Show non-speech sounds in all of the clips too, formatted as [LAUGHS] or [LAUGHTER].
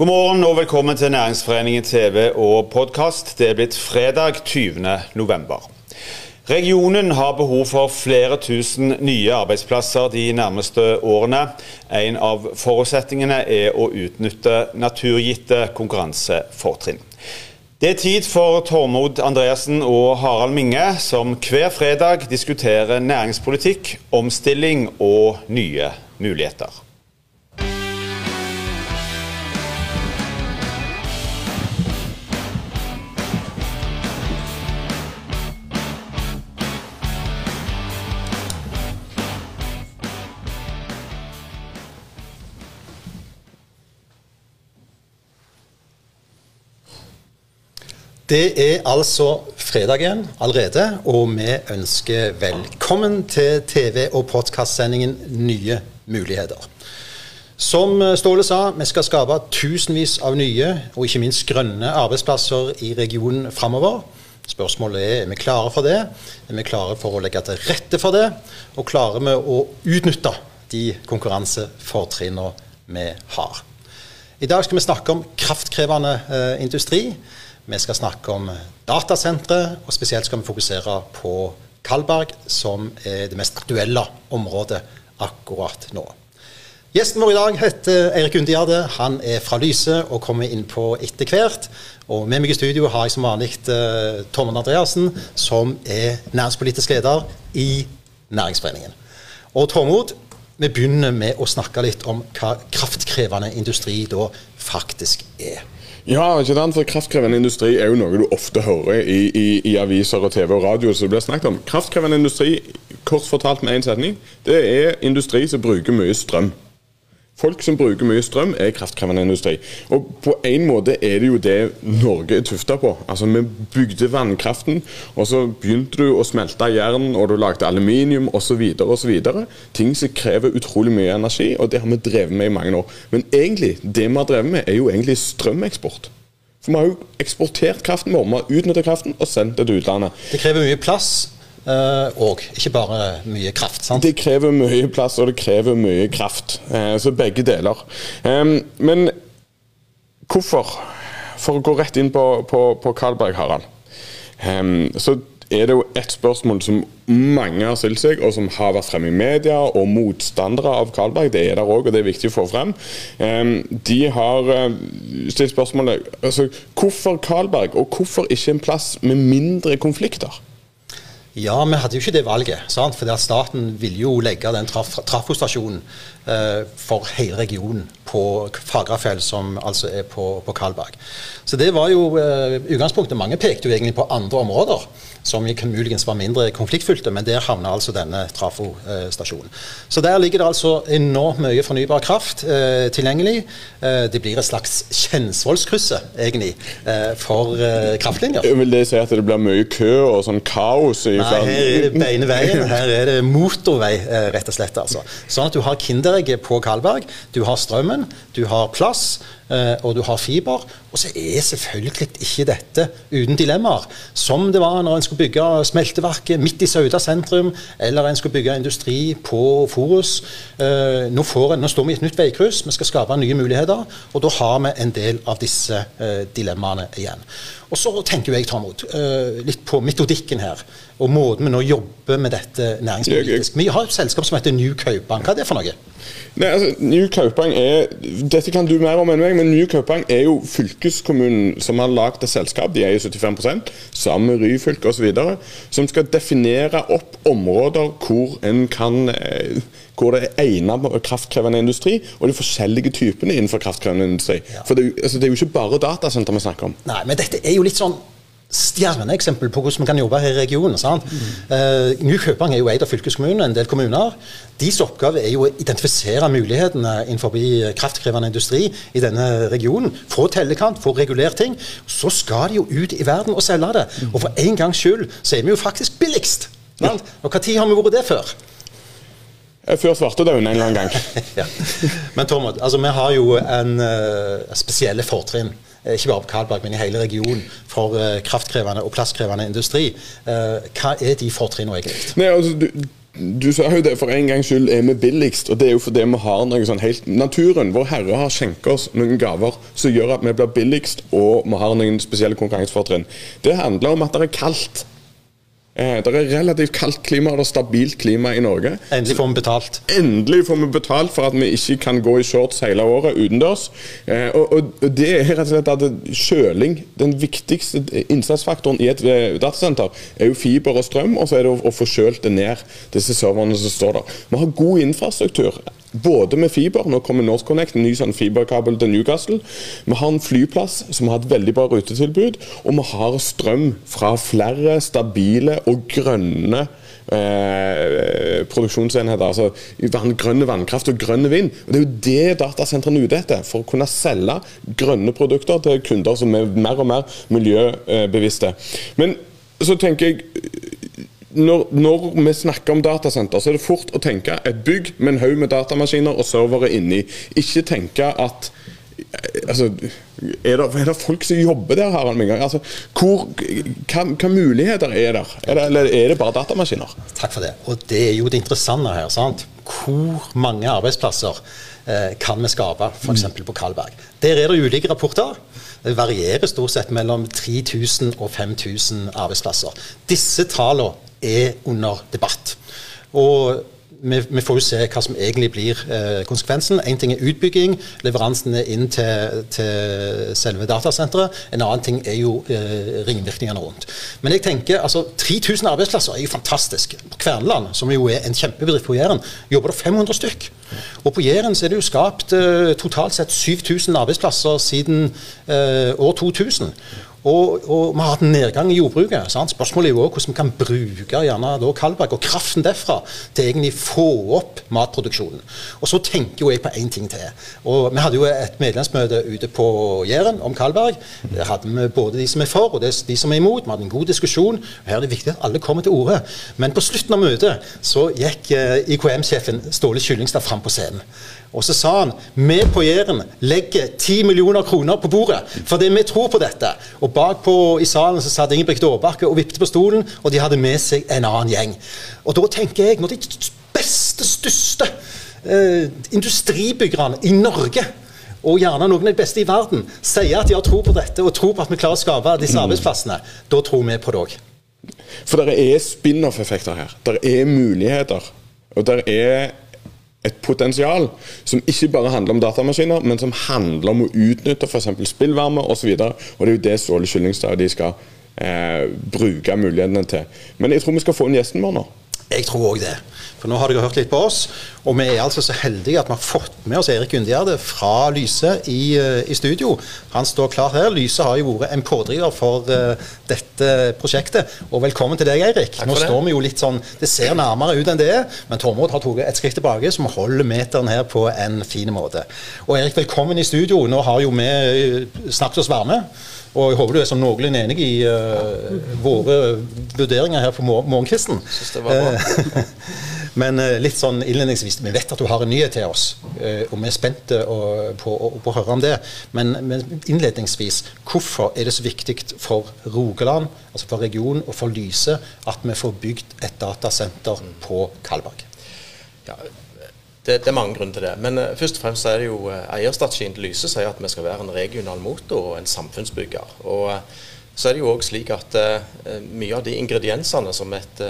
God morgen og velkommen til Næringsforeningen TV og podkast. Det er blitt fredag 20. november. Regionen har behov for flere tusen nye arbeidsplasser de nærmeste årene. En av forutsetningene er å utnytte naturgitte konkurransefortrinn. Det er tid for Tormod Andreassen og Harald Minge, som hver fredag diskuterer næringspolitikk, omstilling og nye muligheter. Det er altså fredag igjen allerede, og vi ønsker velkommen til TV- og podkastsendingen Nye muligheter. Som Ståle sa, vi skal skape tusenvis av nye og ikke minst grønne arbeidsplasser i regionen framover. Spørsmålet er er vi klare for det. Er vi klare for å legge til rette for det? Og klarer vi å utnytte de konkurransefortrinnene vi har? I dag skal vi snakke om kraftkrevende eh, industri. Vi skal snakke om datasentre, og spesielt skal vi fokusere på Kalberg, som er det mest aktuelle området akkurat nå. Gjesten vår i dag heter Eirik Undiade. Han er fra Lyse og kommer inn på etter hvert. Og med meg i studio har jeg som vanlig Tommen Tormod Andreassen, som er næringspolitisk leder i Næringsforeningen. Og Tormod, vi begynner med å snakke litt om hva kraftkrevende industri da faktisk er. Ja, ikke sant? for kraftkrevende industri er jo noe du ofte hører i, i, i aviser og TV og radio. som det blir snakket om. Kraftkrevende industri, kort fortalt med én setning, det er industri som bruker mye strøm. Folk som bruker mye strøm, er kraftkrevende industri. Og på en måte er det jo det Norge er tufta på. Altså Vi bygde vannkraften, og så begynte du å smelte jern, og du lagde aluminium osv. osv. Ting som krever utrolig mye energi, og det har vi drevet med i mange år. Men egentlig, det vi har drevet med, er jo egentlig strømeksport. For vi har jo eksportert kraften vår, vi har utnyttet kraften og sendt det til utlandet. Det krever mye plass og uh, ikke bare mye kraft. sant? Det krever mye plass, og det krever mye kraft. Uh, så begge deler. Um, men hvorfor? For å gå rett inn på, på, på Karlberg, Harald. Så er det jo ett spørsmål som mange har stilt seg, og som har vært fremme i media, og motstandere av Karlberg. Det er der òg, og det er viktig å få frem. De har stilt spørsmålet altså, hvorfor Karlberg, og hvorfor ikke en plass med mindre konflikter? Ja, vi hadde jo ikke det valget. sant? At Staten ville jo legge den traf trafostasjonen eh, for hele regionen på Fagrafjell, som altså er på, på Kalberg. Så det var jo eh, utgangspunktet. Mange pekte jo egentlig på andre områder som muligens var mindre konfliktfylte, men der havna altså denne trafostasjonen. Så der ligger det altså enormt mye fornybar kraft eh, tilgjengelig. Eh, det blir et slags Kjensvollskrysset, egentlig, eh, for eh, kraftlinjer. Vil det si at det blir mye kø og sånn kaos? i Nei, her er det beine veien. [LAUGHS] Her er det motorvei, eh, rett og slett. altså. Sånn at du har Kinderegget på Kalberg, du har strømmen, du har plass. Eh, og du har fiber. Og så er selvfølgelig ikke dette uten dilemmaer. Som det var når en skulle bygge smelteverket midt i Sauda sentrum, eller en skulle bygge industri på Forus. Eh, nå, en, nå står vi i et nytt veikryss, vi skal skape nye muligheter. Og da har vi en del av disse eh, dilemmaene igjen. Og så tenker jeg, Tormod, litt på metodikken her. Og måten vi nå jobber med dette næringspolitisk. Vi har et selskap som heter New Kaupang. Hva er det for noe? Nei, altså, New Kaupang er Dette kan du mer om enn meg, men New Kaupang er jo fylkeskommunen som har lagd et selskap, de er jo 75 sammen med Ryfylke osv., som skal definere opp områder hvor en kan eh, hvor det er egnet kraftkrevende industri, og de forskjellige typene innenfor kraftkrevende industri. Ja. For det, altså, det, er jo ikke bare datasenter vi snakker om. Nei, men dette er jo litt sånn stjerneeksempel på hvordan vi kan jobbe her i regionen. sant? Mm. Uh, Ny er jo eid av fylkeskommunen, en del kommuner. Deres oppgave er jo å identifisere mulighetene innenfor kraftkrevende industri i denne regionen. Få tellekant, få regulert ting. Så skal de jo ut i verden og selge det. Mm. Og for en gangs skyld så er vi jo faktisk billigst. Ja. Og når har vi vært det før? Før svartedauden en eller annen gang. [LAUGHS] ja. Men Tormod, altså, vi har jo en uh, spesielle fortrinn Eh, ikke bare på Karlberg, men i hele regionen, for eh, kraftkrevende og plasskrevende industri. Eh, hva er de fortrinnene egentlig? Nei, altså, du sa jo det for en gangs skyld er vi billigst, og det er jo fordi vi har noe sånn helt Naturen, vår Herre, har skjenket oss noen gaver som gjør at vi blir billigst, og vi har noen spesielle konkurransefortrinn. Det handler om at det er kaldt. Eh, det er relativt kaldt klima og stabilt klima i Norge. Endelig får vi betalt. Endelig får vi betalt for at vi ikke kan gå i shorts hele året utendørs. Eh, og, og, det er rett og slett at kjøling, den viktigste innsatsfaktoren i et eh, datasenter, er jo fiber og strøm, og så er det å, å få kjølt det ned, disse serverne som står der. Vi har god infrastruktur. Både med fiber, nå kommer NorthConnect, en ny sånn fiberkabel til Newcastle. Vi har en flyplass som har et veldig bra rutetilbud, og vi har strøm fra flere stabile og grønne eh, produksjonsenheter. Altså vann, grønne vannkraft og grønn vind. Og Det er jo det datasentrene er ute etter, for å kunne selge grønne produkter til kunder som er mer og mer miljøbevisste. Men så tenker jeg når, når, vi snakker om datasenter, så er det fort å tenke et bygg med en haug med datamaskiner og servere inni. Ikke tenke at altså, er, det, er det folk som jobber der, Harald Mingang? Altså, hvor, hva, hva, muligheter er der? Er det, eller er det bare datamaskiner? Takk for det. Og det er jo det interessante her. sant? Hvor mange arbeidsplasser eh, kan vi skape, f.eks. Mm. på Kalberg? Der er det ulike rapporter. Det varierer stort sett mellom 3000 og 5000 arbeidsplasser. Disse tallene er under debatt. Og vi, får jo se hva som egentlig blir eh, konsekvensen. Én ting er utbygging, leveransene inn til, til, selve datasenteret. En annen ting er jo eh, ringvirkningene rundt. Men jeg tenker, altså 3000 arbeidsplasser er jo fantastisk. På Kverneland, som jo er en kjempebedrift på Jæren, jobber det 500 stykk. Og på Jæren er det jo skapt eh, totalt sett 7000 arbeidsplasser siden eh, år 2000. Og, og, vi har hatt en nedgang i jordbruket. Sant? Spørsmålet er jo også hvordan vi kan bruke gjerne da Kalberg og kraften derfra til egentlig få opp matproduksjonen. Og så tenker jo jeg på én ting til. Og Vi hadde jo et medlemsmøte ute på Jæren om Kalberg. Der hadde vi både de som er for og de som er imot. Vi hadde en god diskusjon. Her er det viktig at alle kommer til orde. Men på slutten av møtet så gikk eh, IKM-sjefen Ståle Kyllingstad fram på scenen. Og så sa han vi på Jæren legger 10 millioner kroner på bordet fordi vi tror på dette. Og bakpå i salen så satt Ingebrigt Aabakke og vippet på stolen, og de hadde med seg en annen gjeng. Og da tenker jeg, når de beste, største eh, industribyggerne i Norge og gjerne noen av de beste i verden, sier at de har tro på dette og tror på at vi klarer å skape disse mm. arbeidsplassene, da tror vi på det òg. For det er spin-off-effekter her. Det er muligheter. Og det er et potensial som ikke bare handler om datamaskiner, men som handler om å utnytte f.eks. spillvarme osv. Og, og det er jo det Ståle Kyllingstad de skal eh, bruke mulighetene til. Men jeg tror vi skal få inn gjesten vår nå. Jeg tror òg det. For nå har dere hørt litt på oss. Og vi er altså så heldige at vi har fått med oss Erik Gundegjerde fra Lyse i, uh, i, studio. Han står klar her. Lyse har jo vært en pådriver for uh, dette prosjektet. Og velkommen til deg, Eirik. Nå står vi jo litt sånn Det ser nærmere ut enn det er, men Tormod har tatt et skritt tilbake, så vi holder meteren her på en fin måte. Og Erik, velkommen i studio. Nå har jo vi eh, snakket oss varme. Og jeg håper du er sånn noenlunde enig i uh, våre vurderinger her på morgenkvisten. [LAUGHS] Men uh, litt sånn innledningsvis, vi vet at du har en nyhet til oss, uh, og vi er spente på, på, å høre om det. Men, men, innledningsvis, hvorfor er det så viktig for Rogaland, altså for regionen og for Lyse, at vi får bygd et datasenter på Kalberg? Ja, det, det, er mange grunner til det. Men uh, først og fremst er det jo uh, eierstrategien til Lyse sier at vi skal være en regional motor og en samfunnsbygger. Og uh, så er det jo òg slik at mye av de ingrediensene som et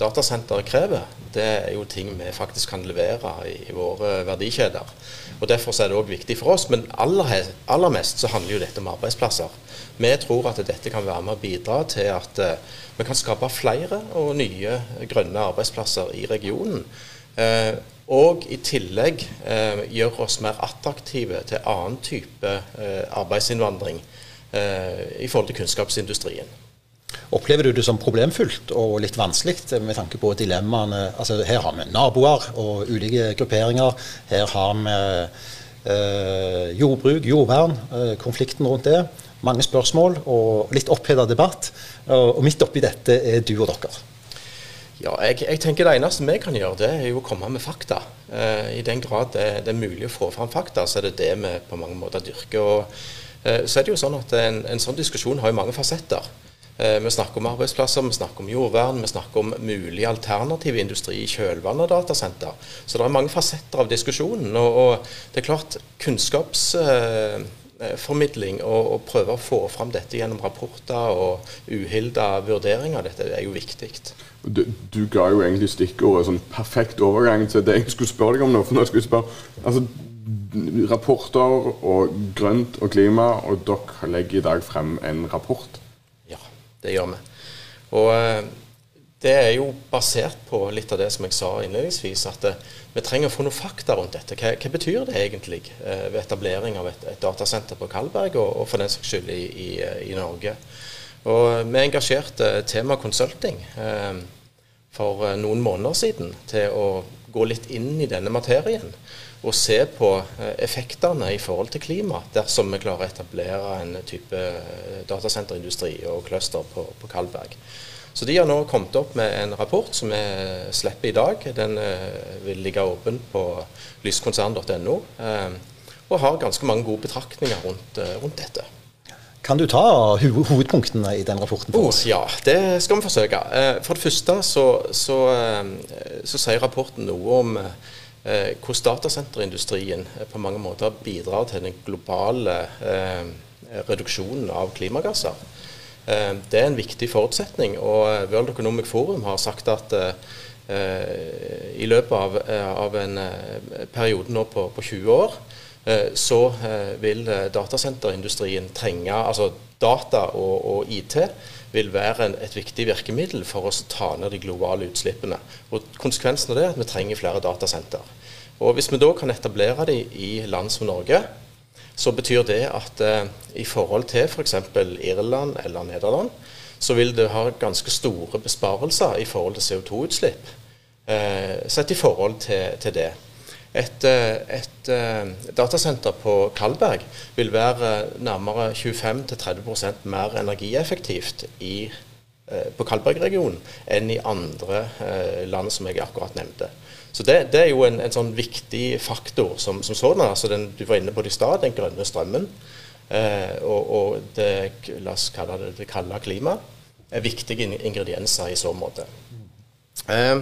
datasenter krever, det er jo ting vi faktisk kan levere i, i våre verdikjeder. Og Derfor er det òg viktig for oss. Men aller, aller, mest så handler jo dette om arbeidsplasser. Vi tror at dette kan være med å bidra til at vi kan skape flere og nye grønne arbeidsplasser i regionen. Og i tillegg eh, gjøre oss mer attraktive til annen type eh, arbeidsinnvandring eh, i forhold til kunnskapsindustrien. Opplever du det som problemfullt og litt vanskelig med tanke på dilemmaene? Altså, her har vi naboer og ulike grupperinger. Her har vi eh, jordbruk, jordvern, eh, konflikten rundt det. Mange spørsmål og litt oppheta debatt. Og midt oppi dette er du og dere. Ja, jeg, jeg, tenker Det eneste vi kan gjøre, det er jo å komme med fakta. Eh, I den grad det, det, er mulig å få fram fakta, så er det det vi på mange måter dyrker. Og, eh, så er det jo sånn at En, en sånn diskusjon har jo mange fasetter. Eh, vi snakker om arbeidsplasser, vi snakker om jordvern, vi snakker om mulig alternativ industri i kjølvannet av datasenter. Så det er mange fasetter av diskusjonen. Og, og det er klart kunnskapsformidling eh, og, og prøve å få fram dette gjennom rapporter og uhilda vurderinger av dette er jo viktig. Du, du, ga jo egentlig stikkordet sånn perfekt overgang til det jeg skulle spørre deg om nå. for nå skulle jeg spørre, altså Rapporter og grønt og klima, og dere legger i dag frem en rapport. Ja, Det gjør vi. Og eh, det er jo basert på litt av det som jeg sa innledningsvis, at eh, vi trenger å få noen fakta rundt dette. Hva, hva betyr det egentlig eh, ved etablering av et, et datasenter på Kalberg, og, og, for den saks skyld i, i, i, Norge? Og Vi engasjerte Tema Consulting eh, for noen måneder siden til å gå litt inn i denne materien og se på effektene i forhold til klima, dersom vi klarer å etablere en type datasenterindustri og cluster på, på Kalberg. Så de har nå kommet opp med en rapport som vi slipper i dag. Den vil ligge åpen på lyskonsern.no, og har ganske mange gode betraktninger rundt, rundt dette. Kan du ta hovedpunktene i den rapporten for oss? Oh, ja, det skal vi forsøke. For det første så, så, så sier rapporten noe om eh, hvordan datasenterindustrien eh, på mange måter bidrar til den globale eh, reduksjonen av klimagasser. Eh, det er en viktig forutsetning. og eh, World Economic Forum har sagt at eh, i løpet av, en periode nå på, på 20 år så vil datasenterindustrien trenge altså Data og, IT vil være en, et viktig virkemiddel for å ta ned de globale utslippene. Og Konsekvensen av det er at vi trenger flere datasenter. Og Hvis vi da kan etablere de i land som Norge, så betyr det at eh, i forhold til f.eks. For Irland eller Nederland, så vil det ha ganske store besparelser i forhold til CO2-utslipp. Eh, sett i forhold til, til det. Et, eh, et, eh, datasenter på Kalberg vil være nærmere 25-30% mer energieffektivt i, på Kalberg-regionen enn i andre land som jeg akkurat nevnte. Så det, det er jo en, en, sånn viktig faktor som, som sådan. altså Du var inne på det i stad, den grønne strømmen. Eh, og, og, det, la oss kalle det det kalde klimaet er viktige ingredienser i så måte. Eh,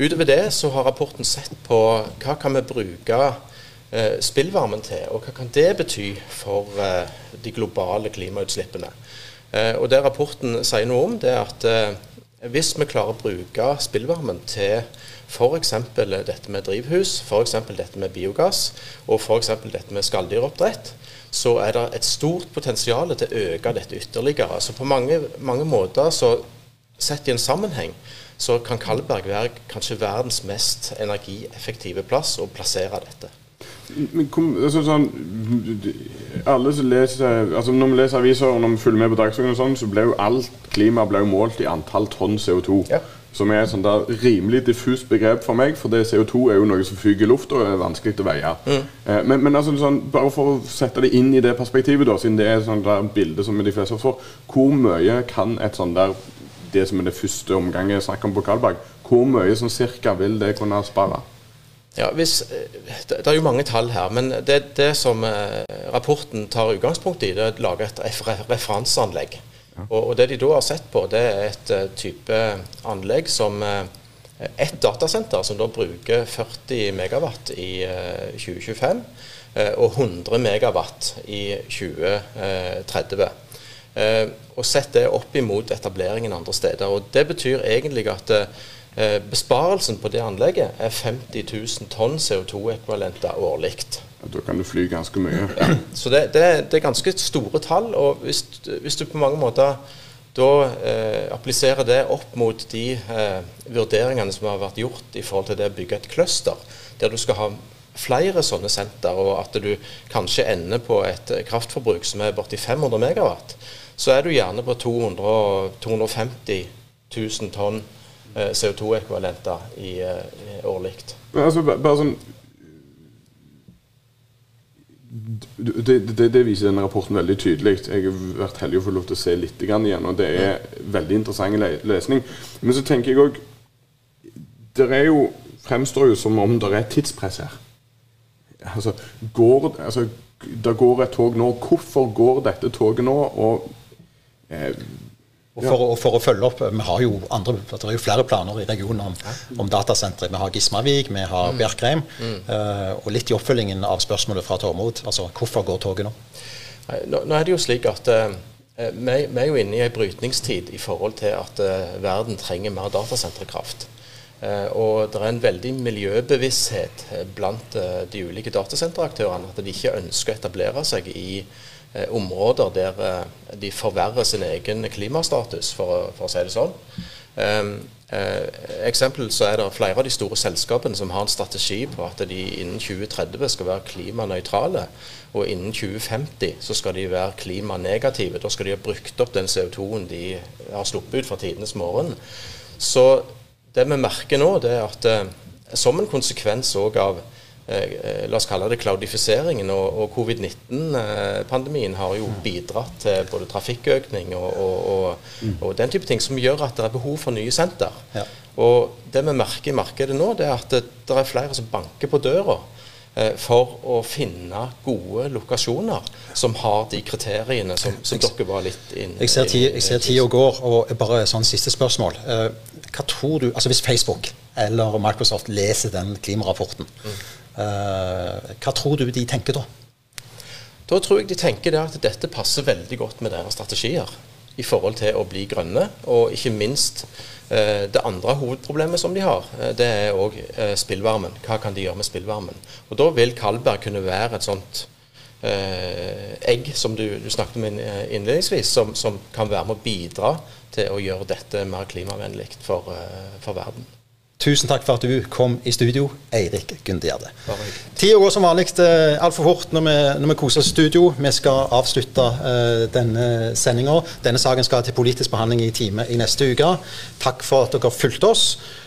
Utover det så har rapporten sett på hva kan vi bruke eh, spillvarmen til, og hva kan det bety for eh, de globale klimautslippene. Eh, og Det rapporten sier noe om, det er at eh, hvis vi klarer å bruke spillvarmen til f.eks. dette med drivhus, f.eks. dette med biogass og f.eks. dette med skalldyroppdrett, så er det et stort potensial til å øke dette ytterligere. Så på mange, mange måter, så sett i en sammenheng, så kan Kalberg være kanskje verdens mest energieffektive plass å plassere dette. Men kom, altså, sånn, alle som leser, altså, Når vi leser aviser og når vi følger med på Dagsrevyen, sånn, så ble jo alt klima ble jo målt i antall tonn CO2. Ja. Som er et sånt der rimelig diffust begrep for meg, for det CO2 er jo noe som fyker i lufta og er vanskelig å veie. Mm. Eh, men, men altså, sånn, bare for å sette det inn i det perspektivet, da, siden det er et der bilde som de fleste får, hvor mye kan et sånt der det som er det første omgangen jeg snakker om på Kalberg, hvor mye sånn cirka vil det kunne spare? Ja, hvis, eh, det, er jo mange tall her, men det, det som eh, rapporten tar utgangspunkt i, det er å lage et referanseanlegg. Ja. Og, og, Det de da har sett på, det er et uh, type anlegg som et datasenter som da bruker 40 megawatt i uh, 2025 og 100 megawatt i 2030. Eh, og sett det opp imot etableringen andre steder. Og Det betyr egentlig at eh, besparelsen på det anlegget er 50 000 tonn CO2-ekvivalenter årlig. Da kan du fly ganske mye. Ja, så det, det, det, er ganske store tall. og Hvis, hvis du på mange måter da eh, appliserer det opp mot de eh, vurderingene som har vært gjort i forhold til det å bygge et cluster, der du skal ha flere sånne senter, og at du kanskje ender på et kraftforbruk som er borti 500 megawatt, så er du gjerne på 200, 250 000 tonn eh, CO2-ekvivalenter i, i eh, årlig. Altså, bare sånn det, det, det, viser denne rapporten veldig tydelig. Jeg har vært heldig å få lov til å se litt igjen, og det er veldig interessant lesning. Men så tenker jeg òg Det jo, fremstår jo som om det er tidspress her. Altså, går, altså, det går et tog nå. Hvorfor går dette toget nå? Og Eh, Og for, og for, å følge opp, Vi har jo andre, det er jo flere planer i regionen om, om datasentre. Vi har Gismavik, vi har mm. Bjerkreim. Mm. Uh, og litt i oppfølgingen av spørsmålet fra Tormod, altså hvorfor går toget nå? Nå, nå er det jo slik at uh, vi, vi, er jo inne i en brytningstid i forhold til at uh, verden trenger mer datasenterkraft. og det er en veldig miljøbevissthet blant de ulike datasenteraktørene at de ikke ønsker å etablere seg i områder der eh, de forverrer sin egen klimastatus, for, for å si det sånn. Um, eh, eksempel så er det flere av de store selskapene som har en strategi på at de innen 2030 skal være klimanøytrale, og innen 2050 så skal de være klimanegative. Da skal de ha brukt opp den CO2-en de har sluppet ut fra tidenes morgen. Så det vi merker nå, det er at eh, som en konsekvens òg av Eh, la oss kalle det cloudifiseringen og, og covid-19-pandemien har jo bidratt til både trafikkøkning og, og, og, den type ting, som gjør at det er behov for nye senter. Ja. Og Det vi merker i markedet nå, det er at det, det er flere som banker på døra eh, for å finne gode lokasjoner som har de kriteriene som, som dere var litt inn Jeg ser tida går, og bare sånn siste spørsmål. Eh, hva tror du, altså Hvis Facebook eller Microsoft leser den klimarapporten, mm Eh, hva tror du de tenker da? Da tror jeg de tenker at dette passer veldig godt med deres strategier i forhold til å bli grønne. Og ikke minst eh, det andre hovedproblemet som de har, eh, det er òg spillvarmen. Hva kan de gjøre med spillvarmen? Og Da vil Kalberg kunne være et sånt eh, egg som du, du, snakket om innledningsvis, som, som, kan være med å bidra til å gjøre dette mer klimavennlig for, for verden. Tusen takk for at du kom i studio, Eirik Gundegjerde. Tida går som vanlig uh, altfor fort når vi, når vi, koser oss i studio. Vi skal avslutte uh, denne sendinga. Denne saken skal til politisk behandling i time i neste uke. Takk for at dere fulgte oss.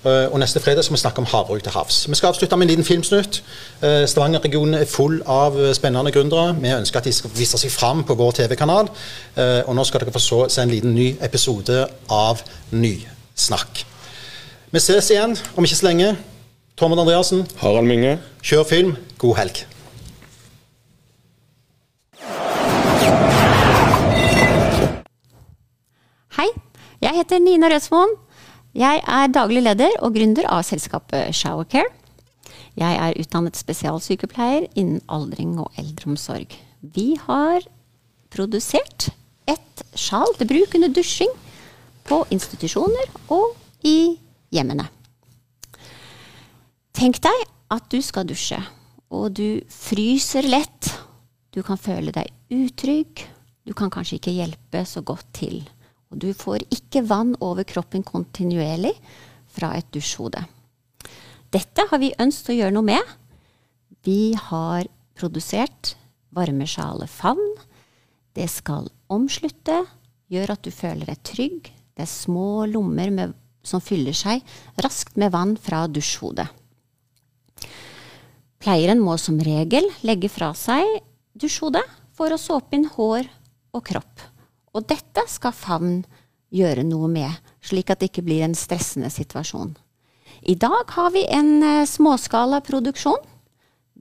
Uh, og Neste fredag skal vi snakke om havbruk til havs. Vi skal avslutte med en liten filmsnutt. Uh, Stavanger-regionen er full av spennende gründere. Vi ønsker at de skal vise seg fram på vår TV-kanal. Og Nå skal dere få se en liten ny episode av Nysnakk. Vi ses igjen om ikke så lenge. Tormod Andreassen. Harald Minge. Kjør film. God helg. Hei, jeg heter Nina Røsmoen. Jeg er daglig leder og gründer av selskapet Showercare. Jeg er utdannet spesialsykepleier innen aldring og eldreomsorg. Vi har produsert et sjal til bruk under dusjing på institusjoner og i hjemmene. Tenk deg at du skal dusje, og du fryser lett. Du kan føle deg utrygg, du kan kanskje ikke hjelpe så godt til. Og du får ikke vann over kroppen kontinuerlig fra et dusjhode. Dette har vi ønsket å gjøre noe med. Vi har produsert varmesjale favn. Det skal omslutte, gjør at du føler deg trygg. Det er små lommer med som fyller seg raskt med vann fra dusjhodet. Pleieren må som regel legge fra seg dusjhodet for å såpe inn hår og kropp. Og dette skal favn gjøre noe med, slik at det ikke blir en stressende situasjon. I dag har vi en eh, småskala produksjon.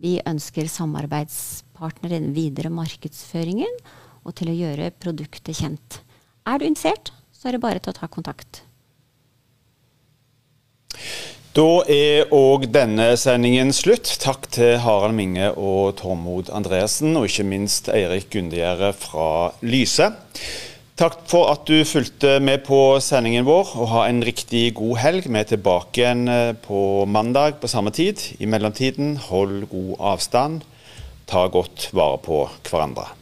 Vi ønsker samarbeidspartnere videre markedsføringen og til å gjøre produktet kjent. Er du interessert, så er det bare til å ta kontakt. Da er òg denne sendingen slutt. Takk til Harald Minge og Tormod Andreassen, og ikke minst Eirik Gundegjerde fra Lyse. Takk for at du fulgte med på sendingen vår, og ha en riktig god helg. Vi er tilbake igjen eh, på mandag på samme tid. I mellomtiden, hold god avstand. Ta godt vare på hverandre.